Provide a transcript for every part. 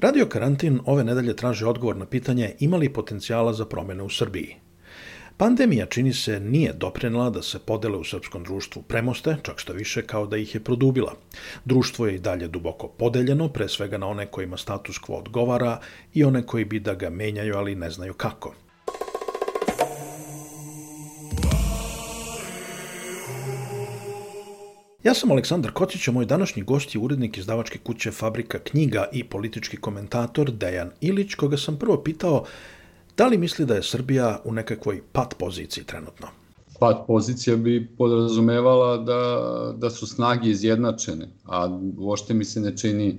Radio Karantin ove nedelje traži odgovor na pitanje ima li potencijala za promene u Srbiji. Pandemija čini se nije doprenela da se podele u srpskom društvu premoste, čak što više kao da ih je produbila. Društvo je i dalje duboko podeljeno, pre svega na one kojima status quo odgovara i one koji bi da ga menjaju, ali ne znaju kako. Ja sam Aleksandar Kocić, a moj današnji gost je urednik izdavačke kuće Fabrika knjiga i politički komentator Dejan Ilić, koga sam prvo pitao Da li misli da je Srbija u nekakvoj pat poziciji trenutno? Pat pozicija bi podrazumevala da, da su snage izjednačene, a uošte mi se ne čini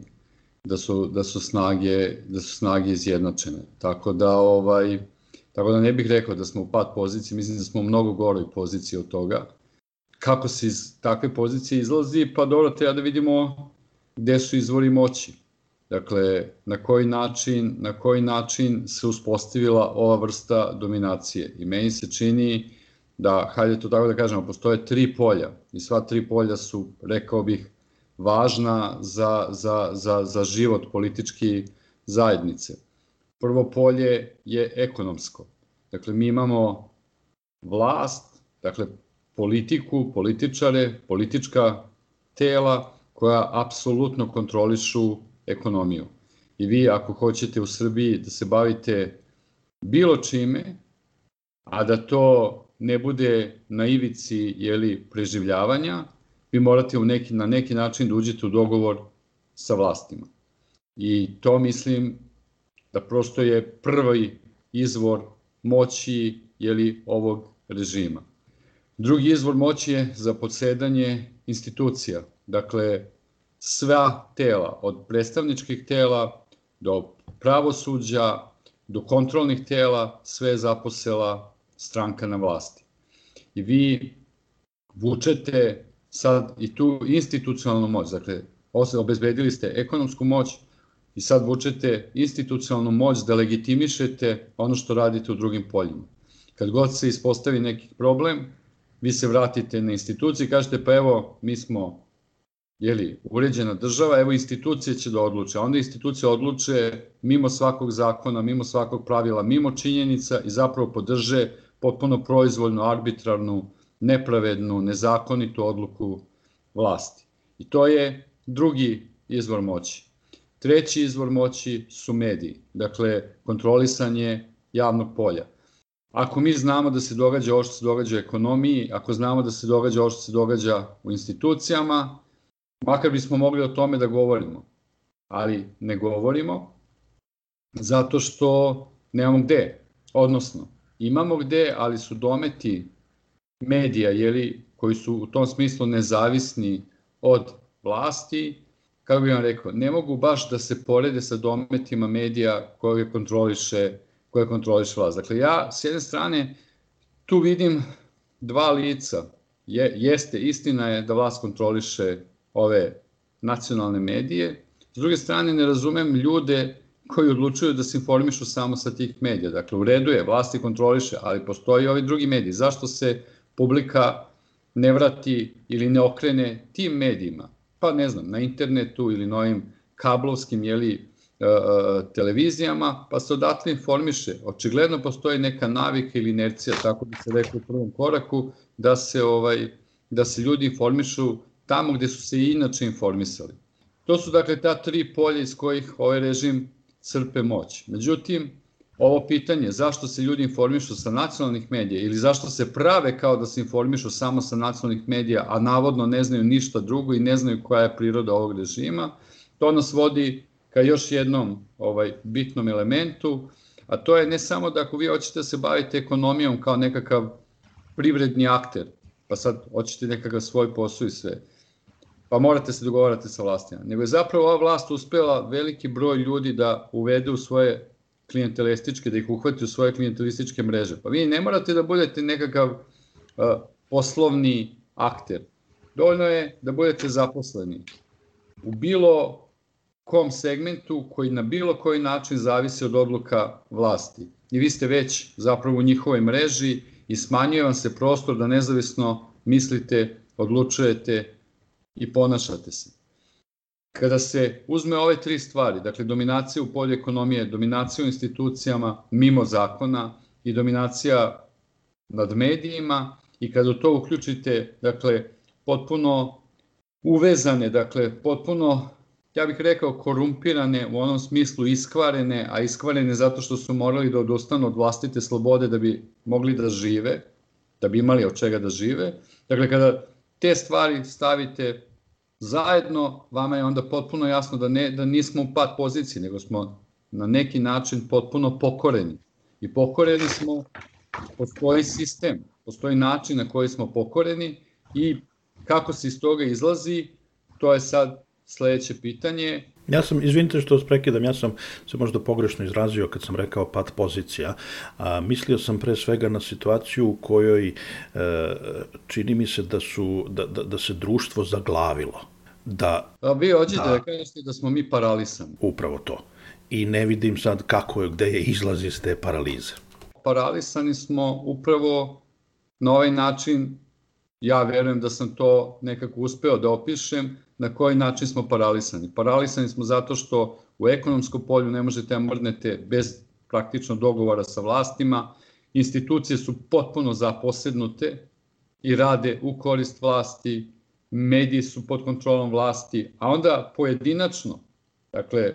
da su, da su, snage, da su snage izjednačene. Tako da, ovaj, tako da ne bih rekao da smo u pat poziciji, mislim da smo u mnogo goroj poziciji od toga. Kako se iz takve pozicije izlazi? Pa dobro, treba da vidimo gde su izvori moći. Dakle, na koji način, na koji način se uspostavila ova vrsta dominacije. I meni se čini da, hajde to tako da kažemo, postoje tri polja i sva tri polja su, rekao bih, važna za, za, za, za život politički zajednice. Prvo polje je ekonomsko. Dakle, mi imamo vlast, dakle, politiku, političare, politička tela koja apsolutno kontrolišu ekonomiju. I vi ako hoćete u Srbiji da se bavite bilo čime, a da to ne bude na ivici jeli, preživljavanja, vi morate u neki, na neki način da uđete u dogovor sa vlastima. I to mislim da prosto je prvi izvor moći jeli, ovog režima. Drugi izvor moći je za podsedanje institucija. Dakle, sva tela, od predstavničkih tela do pravosuđa, do kontrolnih tela, sve je zaposela stranka na vlasti. I vi vučete sad i tu institucionalnu moć, dakle, obezbedili ste ekonomsku moć i sad vučete institucionalnu moć da legitimišete ono što radite u drugim poljima. Kad god se ispostavi neki problem, vi se vratite na instituciju i kažete pa evo, mi smo jeli, uređena država, evo institucije će da odluče. Onda institucije odluče mimo svakog zakona, mimo svakog pravila, mimo činjenica i zapravo podrže potpuno proizvoljnu, arbitrarnu, nepravednu, nezakonitu odluku vlasti. I to je drugi izvor moći. Treći izvor moći su mediji, dakle kontrolisanje javnog polja. Ako mi znamo da se događa ovo što se događa u ekonomiji, ako znamo da se događa ovo što se događa u institucijama, makar bismo mogli o tome da govorimo, ali ne govorimo zato što nemamo gde, odnosno imamo gde, ali su dometi medija, jeli, koji su u tom smislu nezavisni od vlasti, kako bih vam rekao, ne mogu baš da se porede sa dometima medija koje kontroliše, koje kontroliše vlast. Dakle, ja s jedne strane tu vidim dva lica. Je, jeste, istina je da vlast kontroliše ove nacionalne medije. S druge strane, ne razumem ljude koji odlučuju da se informišu samo sa tih medija. Dakle, u redu je, vlasti kontroliše, ali postoji i ovi drugi mediji. Zašto se publika ne vrati ili ne okrene tim medijima? Pa ne znam, na internetu ili novim kablovskim jeli, televizijama, pa se odatle informiše. Očigledno postoji neka navika ili inercija, tako bi se rekao u prvom koraku, da se ovaj da se ljudi informišu tamo gde su se inače informisali. To su dakle ta tri polja iz kojih ovaj režim crpe moć. Međutim, ovo pitanje zašto se ljudi informišu sa nacionalnih medija ili zašto se prave kao da se informišu samo sa nacionalnih medija, a navodno ne znaju ništa drugo i ne znaju koja je priroda ovog režima, to nas vodi ka još jednom ovaj bitnom elementu, a to je ne samo da ako vi hoćete da se bavite ekonomijom kao nekakav privredni akter, pa sad hoćete nekakav svoj posao i sve, pa morate se dogovarati sa vlastima, nego je zapravo ova vlast uspela veliki broj ljudi da uvede u svoje klijentelističke, da ih uhvati u svoje klijentelističke mreže. Pa vi ne morate da budete nekakav uh, poslovni akter. Dovoljno je da budete zaposleni u bilo kom segmentu koji na bilo koji način zavisi od odluka vlasti. I vi ste već zapravo u njihovoj mreži i smanjuje vam se prostor da nezavisno mislite, odlučujete i ponašate se. Kada se uzme ove tri stvari, dakle dominacija u polju ekonomije, dominacija u institucijama mimo zakona i dominacija nad medijima i kada u to uključite, dakle, potpuno uvezane, dakle, potpuno, ja bih rekao, korumpirane u onom smislu iskvarene, a iskvarene zato što su morali da odustanu od vlastite slobode da bi mogli da žive, da bi imali od čega da žive. Dakle, kada te stvari stavite zajedno, vama je onda potpuno jasno da, ne, da nismo u pad poziciji, nego smo na neki način potpuno pokoreni. I pokoreni smo, postoji sistem, postoji način na koji smo pokoreni i kako se iz toga izlazi, to je sad sledeće pitanje. Ja sam, izvinite što vas prekidam, ja sam se možda pogrešno izrazio kad sam rekao pad pozicija. A, mislio sam pre svega na situaciju u kojoj e, čini mi se da, su, da, da, da se društvo zaglavilo. Da, A vi hoćete da, da kažete da smo mi paralisani. Upravo to. I ne vidim sad kako je, gde je izlaz iz te paralize. Paralisani smo upravo na ovaj način, ja verujem da sam to nekako uspeo da opišem, na koji način smo paralisani. Paralisani smo zato što u ekonomskom polju ne možete da bez praktično dogovora sa vlastima, institucije su potpuno zaposednute i rade u korist vlasti, mediji su pod kontrolom vlasti, a onda pojedinačno, dakle,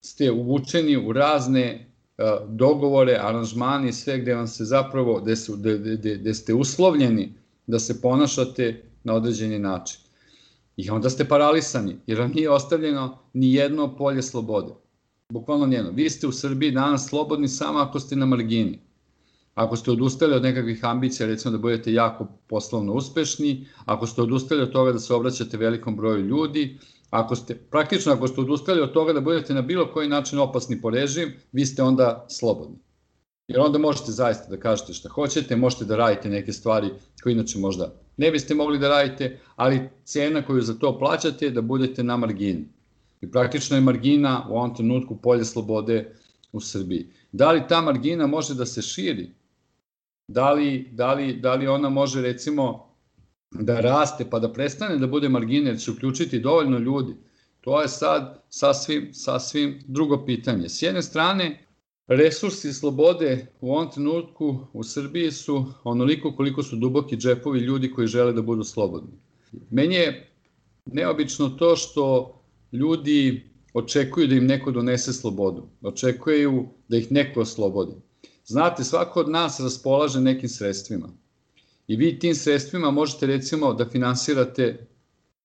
ste uvučeni u razne uh, dogovore, aranžmani, sve gde vam se zapravo, gde ste uslovljeni da se ponašate na određeni način. I onda ste paralisani, jer vam nije ostavljeno ni jedno polje slobode. Bukvalno njeno. Vi ste u Srbiji danas slobodni samo ako ste na margini. Ako ste odustali od nekakvih ambicija, recimo da budete jako poslovno uspešni, ako ste odustali od toga da se obraćate velikom broju ljudi, ako ste, praktično ako ste odustali od toga da budete na bilo koji način opasni po režim, vi ste onda slobodni. Jer onda možete zaista da kažete šta hoćete, možete da radite neke stvari koje inače možda ne biste mogli da radite, ali cena koju za to plaćate je da budete na margini. I praktično je margina u ovom trenutku polje slobode u Srbiji. Da li ta margina može da se širi? Da li, da li, da li ona može recimo da raste pa da prestane da bude margina jer će uključiti dovoljno ljudi? To je sad sasvim, sasvim drugo pitanje. S jedne strane, Resursi slobode u ovom trenutku u Srbiji su onoliko koliko su duboki džepovi ljudi koji žele da budu slobodni. Meni je neobično to što ljudi očekuju da im neko donese slobodu, očekuju da ih neko oslobodi. Znate, svako od nas raspolaže nekim sredstvima i vi tim sredstvima možete recimo da finansirate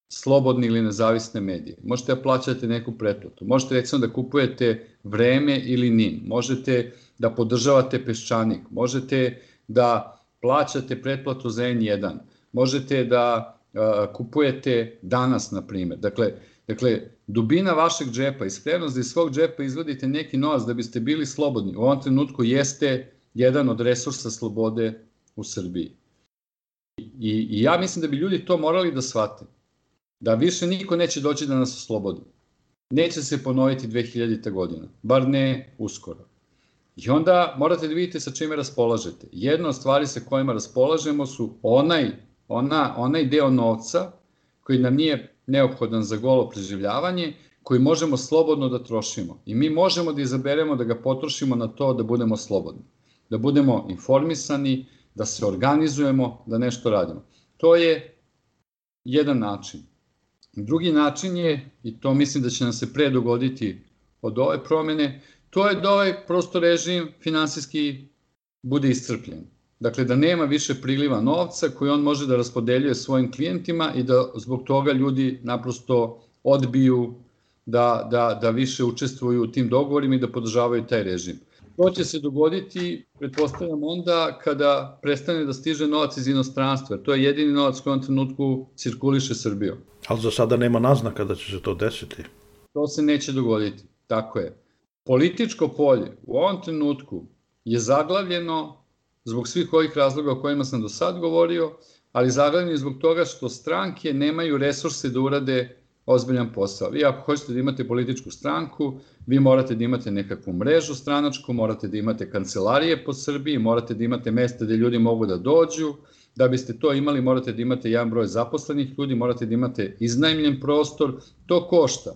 slobodni ili nezavisne medije. Možete da plaćate neku pretplatu. Možete recimo da kupujete vreme ili nin. Možete da podržavate peščanik. Možete da plaćate pretplatu za N1. Možete da kupujete danas, na primjer. Dakle, dakle, dubina vašeg džepa i spremnost da iz svog džepa izvodite neki novac da biste bili slobodni u ovom trenutku jeste jedan od resursa slobode u Srbiji. I, I ja mislim da bi ljudi to morali da shvate da više niko neće doći da nas oslobodi. Neće se ponoviti 2000. godina, bar ne uskoro. I onda morate da vidite sa čime raspolažete. Jedna od stvari sa kojima raspolažemo su onaj, ona, onaj deo novca koji nam nije neophodan za golo preživljavanje, koji možemo slobodno da trošimo. I mi možemo da izaberemo da ga potrošimo na to da budemo slobodni. Da budemo informisani, da se organizujemo, da nešto radimo. To je jedan način. Drugi način je, i to mislim da će nam se pre dogoditi od ove promene, to je da ovaj prosto režim finansijski bude iscrpljen. Dakle, da nema više priliva novca koji on može da raspodeljuje svojim klijentima i da zbog toga ljudi naprosto odbiju da, da, da više učestvuju u tim dogovorima i da podržavaju taj režim. To će se dogoditi, pretpostavljam, onda kada prestane da stiže novac iz inostranstva. To je jedini novac koji u trenutku cirkuliše Srbijom. Ali za sada nema naznaka da će se to desiti. To se neće dogoditi, tako je. Političko polje u ovom trenutku je zaglavljeno zbog svih ovih razloga o kojima sam do sad govorio, ali zaglavljeno zbog toga što stranke nemaju resurse da urade ozbiljan posao. Vi ako hoćete da imate političku stranku, vi morate da imate nekakvu mrežu stranačku, morate da imate kancelarije po Srbiji, morate da imate mesta gde ljudi mogu da dođu, da biste to imali morate da imate jedan broj zaposlenih ljudi, morate da imate iznajmljen prostor, to košta.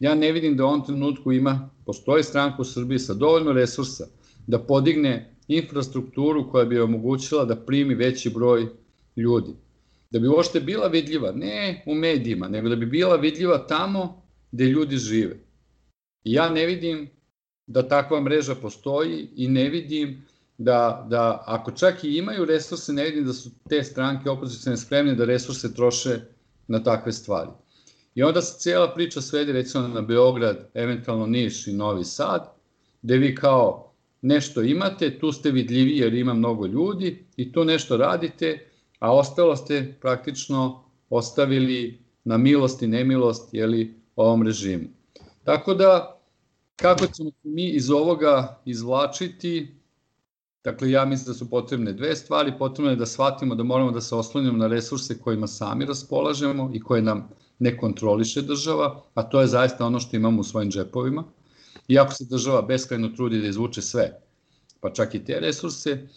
Ja ne vidim da u ovom trenutku ima, postoji stranka u Srbiji sa dovoljno resursa da podigne infrastrukturu koja bi omogućila da primi veći broj ljudi da bi uopšte bila vidljiva, ne u medijima, nego da bi bila vidljiva tamo gde ljudi žive. I ja ne vidim da takva mreža postoji i ne vidim da, da ako čak i imaju resurse, ne vidim da su te stranke opozicijne spremne da resurse troše na takve stvari. I onda se cijela priča svedi recimo na Beograd, eventualno Niš i Novi Sad, gde vi kao nešto imate, tu ste vidljivi jer ima mnogo ljudi i tu nešto radite, a ostalo ste praktično ostavili na milost i nemilost jeli, ovom režimu. Tako da, kako ćemo mi iz ovoga izvlačiti, dakle ja mislim da su potrebne dve stvari, potrebno je da shvatimo da moramo da se oslonimo na resurse kojima sami raspolažemo i koje nam ne kontroliše država, a to je zaista ono što imamo u svojim džepovima. Iako se država beskrajno trudi da izvuče sve, pa čak i te resurse,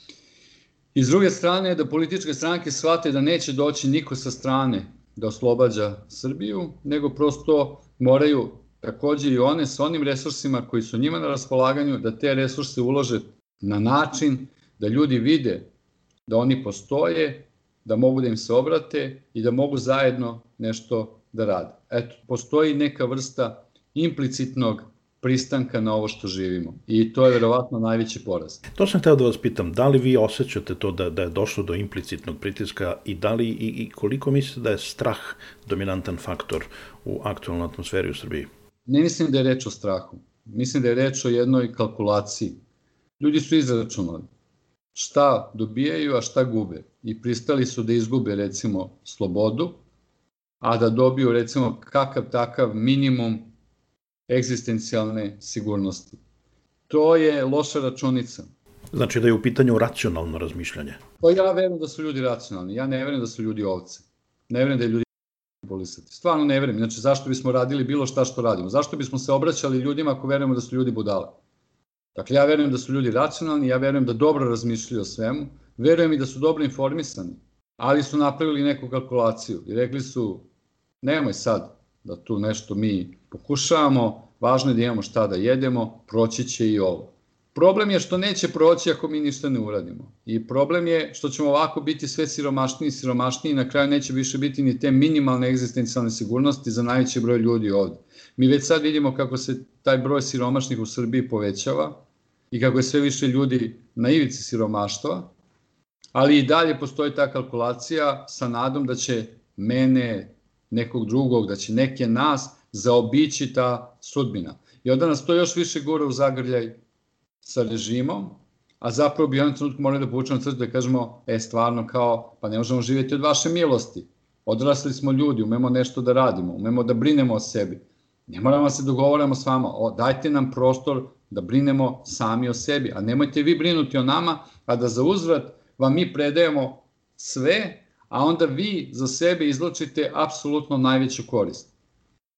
I s druge strane da političke stranke shvate da neće doći niko sa strane da oslobađa Srbiju, nego prosto moraju takođe i one sa onim resursima koji su njima na raspolaganju, da te resurse ulože na način da ljudi vide da oni postoje, da mogu da im se obrate i da mogu zajedno nešto da rade. Eto, postoji neka vrsta implicitnog pristanka na ovo što živimo. I to je verovatno najveći poraz. To sam hteo da vas pitam, da li vi osjećate to da, da je došlo do implicitnog pritiska i da li i, i koliko mislite da je strah dominantan faktor u aktualnoj atmosferi u Srbiji? Ne mislim da je reč o strahu. Mislim da je reč o jednoj kalkulaciji. Ljudi su izračunali šta dobijaju, a šta gube. I pristali su da izgube, recimo, slobodu, a da dobiju, recimo, kakav takav minimum egzistencijalne sigurnosti. To je loša računica. Znači da je u pitanju racionalno razmišljanje. Pa ja verujem da su ljudi racionalni, ja ne verujem da su ljudi ovce. Ne verujem da je ljudi polisati. Stvarno ne verujem. Znači, zašto bismo radili bilo šta što radimo? Zašto bismo se obraćali ljudima ako verujemo da su ljudi budale? Dakle, ja verujem da su ljudi racionalni, ja verujem da dobro razmišljaju o svemu, verujem i da su dobro informisani, ali su napravili neku kalkulaciju i rekli su, nemoj sad da tu nešto mi pokušavamo, važno je da imamo šta da jedemo, proći će i ovo. Problem je što neće proći ako mi ništa ne uradimo. I problem je što ćemo ovako biti sve siromašniji i siromašniji i na kraju neće više biti ni te minimalne egzistencijalne sigurnosti za najveći broj ljudi ovde. Mi već sad vidimo kako se taj broj siromašnih u Srbiji povećava i kako je sve više ljudi na ivici siromaštva, ali i dalje postoji ta kalkulacija sa nadom da će mene, nekog drugog, da će neke nas zaobići ta sudbina. I onda nas to još više gura u zagrljaj sa režimom, a zapravo bi jedan trenutku morali da povučemo crtu da kažemo, e, stvarno kao, pa ne možemo živjeti od vaše milosti. Odrasli smo ljudi, umemo nešto da radimo, umemo da brinemo o sebi. Ne moramo da se dogovaramo s vama, o, dajte nam prostor da brinemo sami o sebi, a nemojte vi brinuti o nama, a da za uzvrat vam mi predajemo sve, a onda vi za sebe izločite apsolutno najveću korist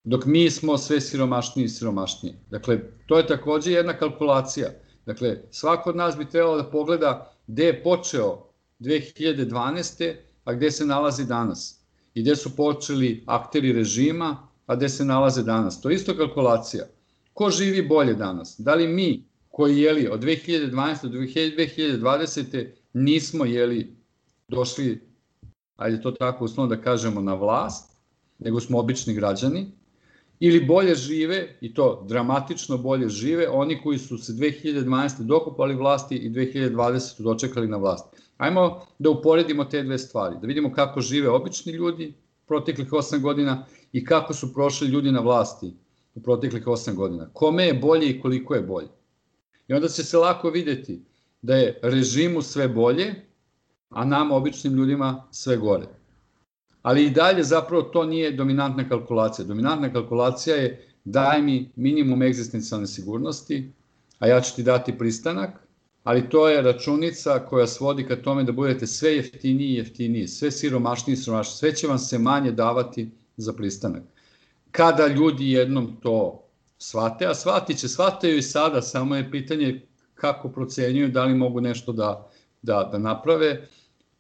dok mi smo sve siromašniji i siromašniji. Dakle, to je takođe jedna kalkulacija. Dakle, svako od nas bi trebalo da pogleda gde je počeo 2012. a gde se nalazi danas. I gde su počeli akteri režima, a gde se nalaze danas. To je isto kalkulacija. Ko živi bolje danas? Da li mi koji jeli od 2012. do 2020. nismo jeli došli, ajde to tako uslovno da kažemo, na vlast, nego smo obični građani, ili bolje žive, i to dramatično bolje žive, oni koji su se 2012. dokopali vlasti i 2020. dočekali na vlasti. Ajmo da uporedimo te dve stvari, da vidimo kako žive obični ljudi proteklih 8 godina i kako su prošli ljudi na vlasti u proteklih 8 godina. Kome je bolje i koliko je bolje. I onda će se lako videti da je režimu sve bolje, a nam običnim ljudima sve gore. Ali i dalje zapravo to nije dominantna kalkulacija. Dominantna kalkulacija je daj mi minimum egzistencijalne sigurnosti, a ja ću ti dati pristanak, ali to je računica koja svodi ka tome da budete sve jeftiniji i jeftiniji, sve siromašniji i siromašniji, sve će vam se manje davati za pristanak. Kada ljudi jednom to shvate, a shvatit će, shvataju i sada, samo je pitanje kako procenjuju, da li mogu nešto da, da, da naprave,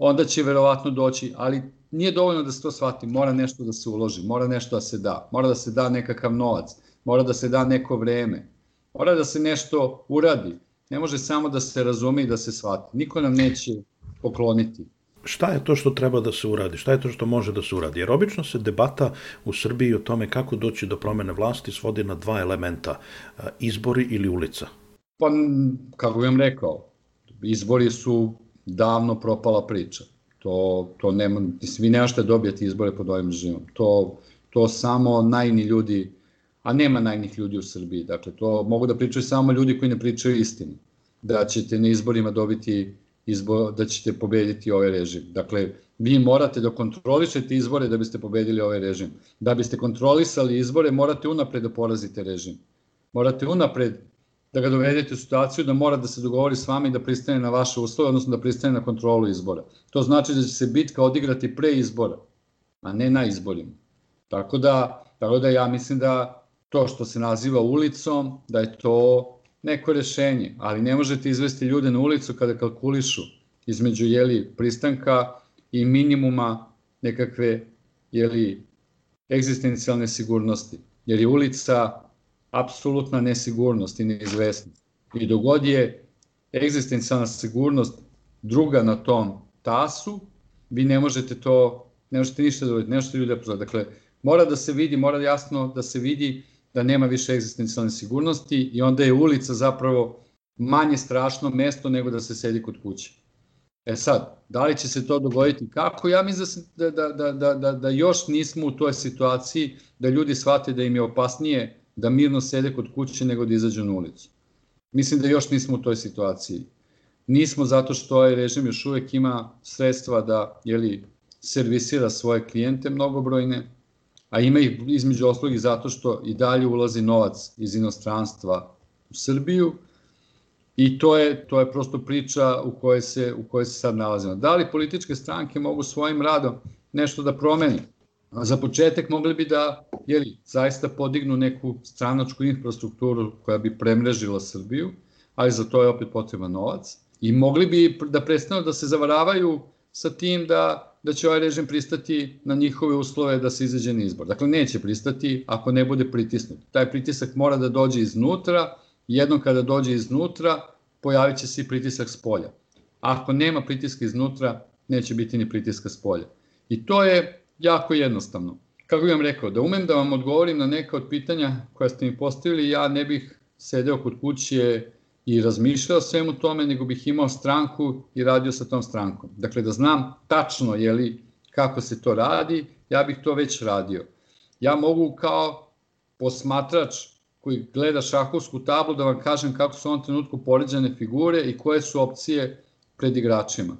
onda će verovatno doći, ali nije dovoljno da se to shvati, mora nešto da se uloži, mora nešto da se da, mora da se da nekakav novac, mora da se da neko vreme, mora da se nešto uradi, ne može samo da se razume i da se shvati. Niko nam neće pokloniti. Šta je to što treba da se uradi? Šta je to što može da se uradi? Jer obično se debata u Srbiji o tome kako doći do promene vlasti svodi na dva elementa, izbori ili ulica. Pa, kako bih vam rekao, izbori su davno propala priča. To, to nema, vi nemašte dobijati izbore pod ovim režimom. To, to samo najni ljudi, a nema najnih ljudi u Srbiji. Dakle, to mogu da pričaju samo ljudi koji ne pričaju istinu. Da ćete na izborima dobiti izbor, da ćete pobediti ovaj režim. Dakle, vi morate da kontrolišete izbore da biste pobedili ovaj režim. Da biste kontrolisali izbore, morate unapred da porazite režim. Morate unapred da ga dovedete u situaciju da mora da se dogovori s vama i da pristane na vaše uslove, odnosno da pristane na kontrolu izbora. To znači da će se bitka odigrati pre izbora, a ne na izborima. Tako da, tako da ja mislim da to što se naziva ulicom, da je to neko rešenje, ali ne možete izvesti ljude na ulicu kada kalkulišu između jeli, pristanka i minimuma nekakve jeli, egzistencijalne sigurnosti. Jer je ulica apsolutna nesigurnost i neizvesnost. I dogod je egzistencijalna sigurnost druga na tom tasu, vi ne možete to, ne možete ništa da ne možete ljude da Dakle, mora da se vidi, mora jasno da se vidi da nema više egzistencijalne sigurnosti i onda je ulica zapravo manje strašno mesto nego da se sedi kod kuće. E sad, da li će se to dogoditi kako? Ja mislim da, da, da, da, da, da još nismo u toj situaciji da ljudi shvate da im je opasnije da mirno sede kod kuće nego da izađu na ulicu. Mislim da još nismo u toj situaciji. Nismo zato što ovaj režim još uvek ima sredstva da jeli, servisira svoje klijente mnogobrojne, a ima ih između oslogi zato što i dalje ulazi novac iz inostranstva u Srbiju i to je, to je prosto priča u kojoj, se, u kojoj se sad nalazimo. Da li političke stranke mogu svojim radom nešto da promeni? Za početak mogli bi da jeli, zaista podignu neku stranačku infrastrukturu koja bi premrežila Srbiju, ali za to je opet potreban novac. I mogli bi da prestanu da se zavaravaju sa tim da, da će ovaj režim pristati na njihove uslove da se izađe na izbor. Dakle, neće pristati ako ne bude pritisnut. Taj pritisak mora da dođe iznutra, jednom kada dođe iznutra, pojavit će se i pritisak s polja. Ako nema pritiska iznutra, neće biti ni pritiska s polja. I to je jako jednostavno. Kako bih vam rekao, da umem da vam odgovorim na neka od pitanja koja ste mi postavili, ja ne bih sedeo kod kuće i razmišljao o svemu tome, nego bih imao stranku i radio sa tom strankom. Dakle, da znam tačno je li, kako se to radi, ja bih to već radio. Ja mogu kao posmatrač koji gleda šahovsku tablu da vam kažem kako su u ovom trenutku poređane figure i koje su opcije pred igračima.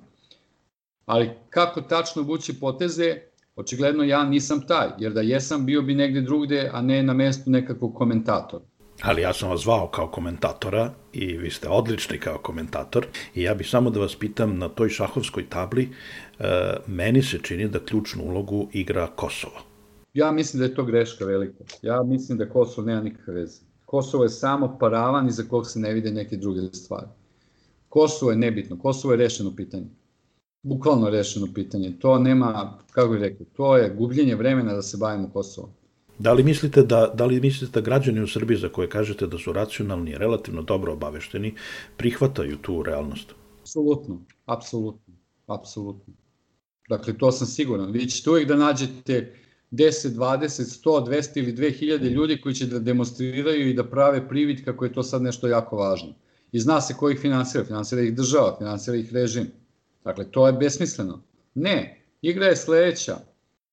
Ali kako tačno vući poteze, Očigledno ja nisam taj, jer da jesam bio bi negde drugde, a ne na mestu nekakvog komentatora. Ali ja sam vas zvao kao komentatora i vi ste odlični kao komentator i ja bih samo da vas pitam na toj šahovskoj tabli, e, meni se čini da ključnu ulogu igra Kosovo. Ja mislim da je to greška velika. Ja mislim da Kosovo nema nikakve veze. Kosovo je samo paravan iza kog se ne vide neke druge stvari. Kosovo je nebitno, Kosovo je rešeno pitanje bukvalno rešeno pitanje. To nema, kako bih rekao, to je gubljenje vremena da se bavimo Kosovom. Da li mislite da, da li mislite da građani u Srbiji za koje kažete da su racionalni i relativno dobro obavešteni, prihvataju tu realnost? Apsolutno, apsolutno, apsolutno. Dakle, to sam siguran. Vi ćete uvijek da nađete 10, 20, 100, 200 ili 2000 ljudi koji će da demonstriraju i da prave privid kako je to sad nešto jako važno. I zna se ko ih finansira, finansira ih država, finansira ih režim. Dakle, to je besmisleno. Ne, igra je sledeća.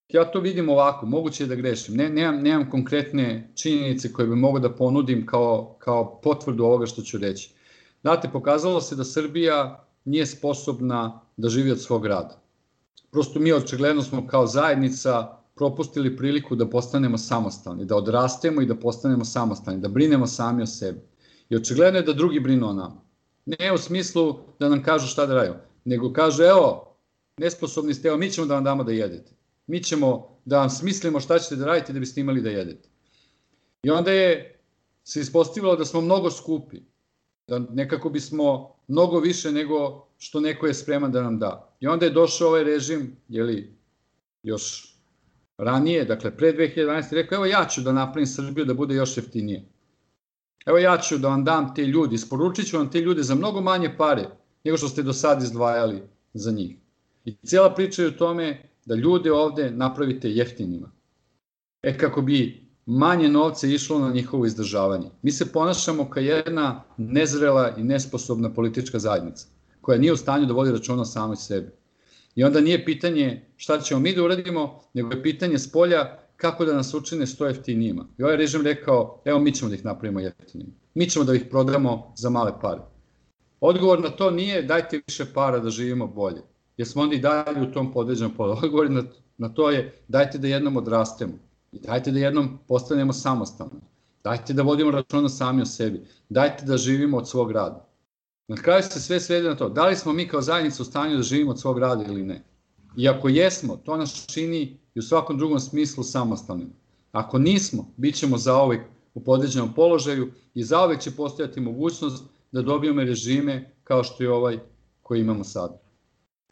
Ja to vidim ovako, moguće je da grešim. Ne, nemam, nemam konkretne činjenice koje bi mogo da ponudim kao, kao potvrdu ovoga što ću reći. Znate, pokazalo se da Srbija nije sposobna da živi od svog rada. Prosto mi očigledno smo kao zajednica propustili priliku da postanemo samostalni, da odrastemo i da postanemo samostalni, da brinemo sami o sebi. I očigledno je da drugi brinu o nama. Ne u smislu da nam kažu šta da radimo, nego kažu evo, nesposobni ste, evo mi ćemo da vam damo da jedete. Mi ćemo da vam smislimo šta ćete da radite da biste imali da jedete. I onda je se ispostavilo da smo mnogo skupi, da nekako bismo mnogo više nego što neko je spreman da nam da. I onda je došao ovaj režim, jeli, još ranije, dakle pre 2012. rekao, evo ja ću da napravim Srbiju da bude još jeftinije. Evo ja ću da vam dam te ljudi, isporučit ću vam te ljude za mnogo manje pare nego što ste do sad izdvajali za njih. I cijela priča je u tome da ljude ovde napravite jeftinima. E kako bi manje novca išlo na njihovo izdržavanje. Mi se ponašamo kao jedna nezrela i nesposobna politička zajednica, koja nije u stanju da vodi računa samoj sebi. I onda nije pitanje šta ćemo mi da uradimo, nego je pitanje s polja kako da nas učine sto jeftinijima. I ovaj režim rekao, evo mi ćemo da ih napravimo jeftinijima. Mi ćemo da ih prodamo za male pare. Odgovor na to nije dajte više para da živimo bolje, jer smo onda i dalje u tom podređenom polu. Odgovor na, na to je dajte da jednom odrastemo i dajte da jednom postanemo samostalni. Dajte da vodimo računa sami o sebi. Dajte da živimo od svog rada. Na kraju se sve svede na to, da li smo mi kao zajednica u stanju da živimo od svog rada ili ne. I ako jesmo, to nas čini i u svakom drugom smislu samostalnim. Ako nismo, bit ćemo zaovek u podređenom položaju i zaovek će postojati mogućnost da dobijemo režime kao što je ovaj koji imamo sad.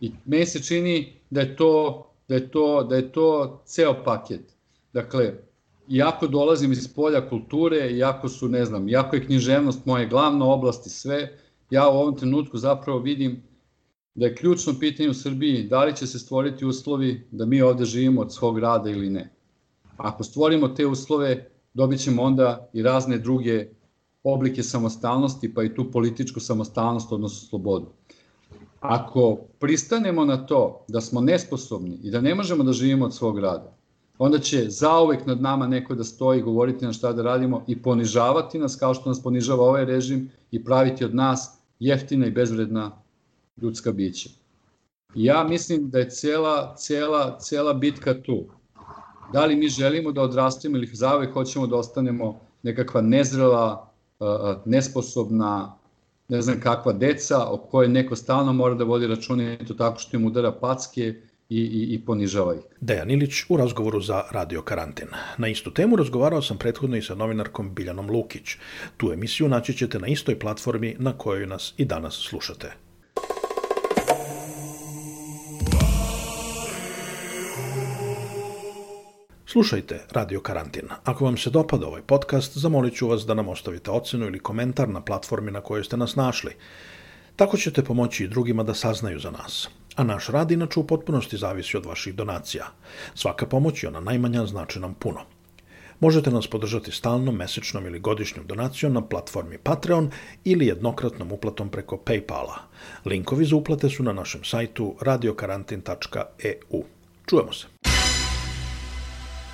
I meni se čini da je to, da je to, da je to ceo paket. Dakle, iako dolazim iz polja kulture, iako su, ne znam, iako je književnost moje glavna oblast i sve, ja u ovom trenutku zapravo vidim da je ključno pitanje u Srbiji da li će se stvoriti uslovi da mi ovde živimo od svog rada ili ne. Ako stvorimo te uslove, dobit ćemo onda i razne druge oblike samostalnosti, pa i tu političku samostalnost, odnosno slobodu. Ako pristanemo na to da smo nesposobni i da ne možemo da živimo od svog rada, onda će zauvek nad nama neko da stoji, govoriti nam šta da radimo i ponižavati nas kao što nas ponižava ovaj režim i praviti od nas jeftina i bezvredna ljudska bića. Ja mislim da je cela, cela, cela bitka tu. Da li mi želimo da odrastemo ili zauvek hoćemo da ostanemo nekakva nezrela, nesposobna, ne znam kakva deca o kojoj neko stalno mora da vodi račune to tako što im udara packe i, i, i ponižava ih. Dejan Ilić u razgovoru za Radio Karantin. Na istu temu razgovarao sam prethodno i sa novinarkom Biljanom Lukić. Tu emisiju naći ćete na istoj platformi na kojoj nas i danas slušate. Slušajte Radio Karantin. Ako vam se dopada ovaj podcast, zamolit ću vas da nam ostavite ocenu ili komentar na platformi na kojoj ste nas našli. Tako ćete pomoći i drugima da saznaju za nas. A naš rad inače u potpunosti zavisi od vaših donacija. Svaka pomoć i ona najmanja znači nam puno. Možete nas podržati stalnom, mesečnom ili godišnjom donacijom na platformi Patreon ili jednokratnom uplatom preko Paypala. Linkovi za uplate su na našem sajtu radiokarantin.eu. Čujemo se.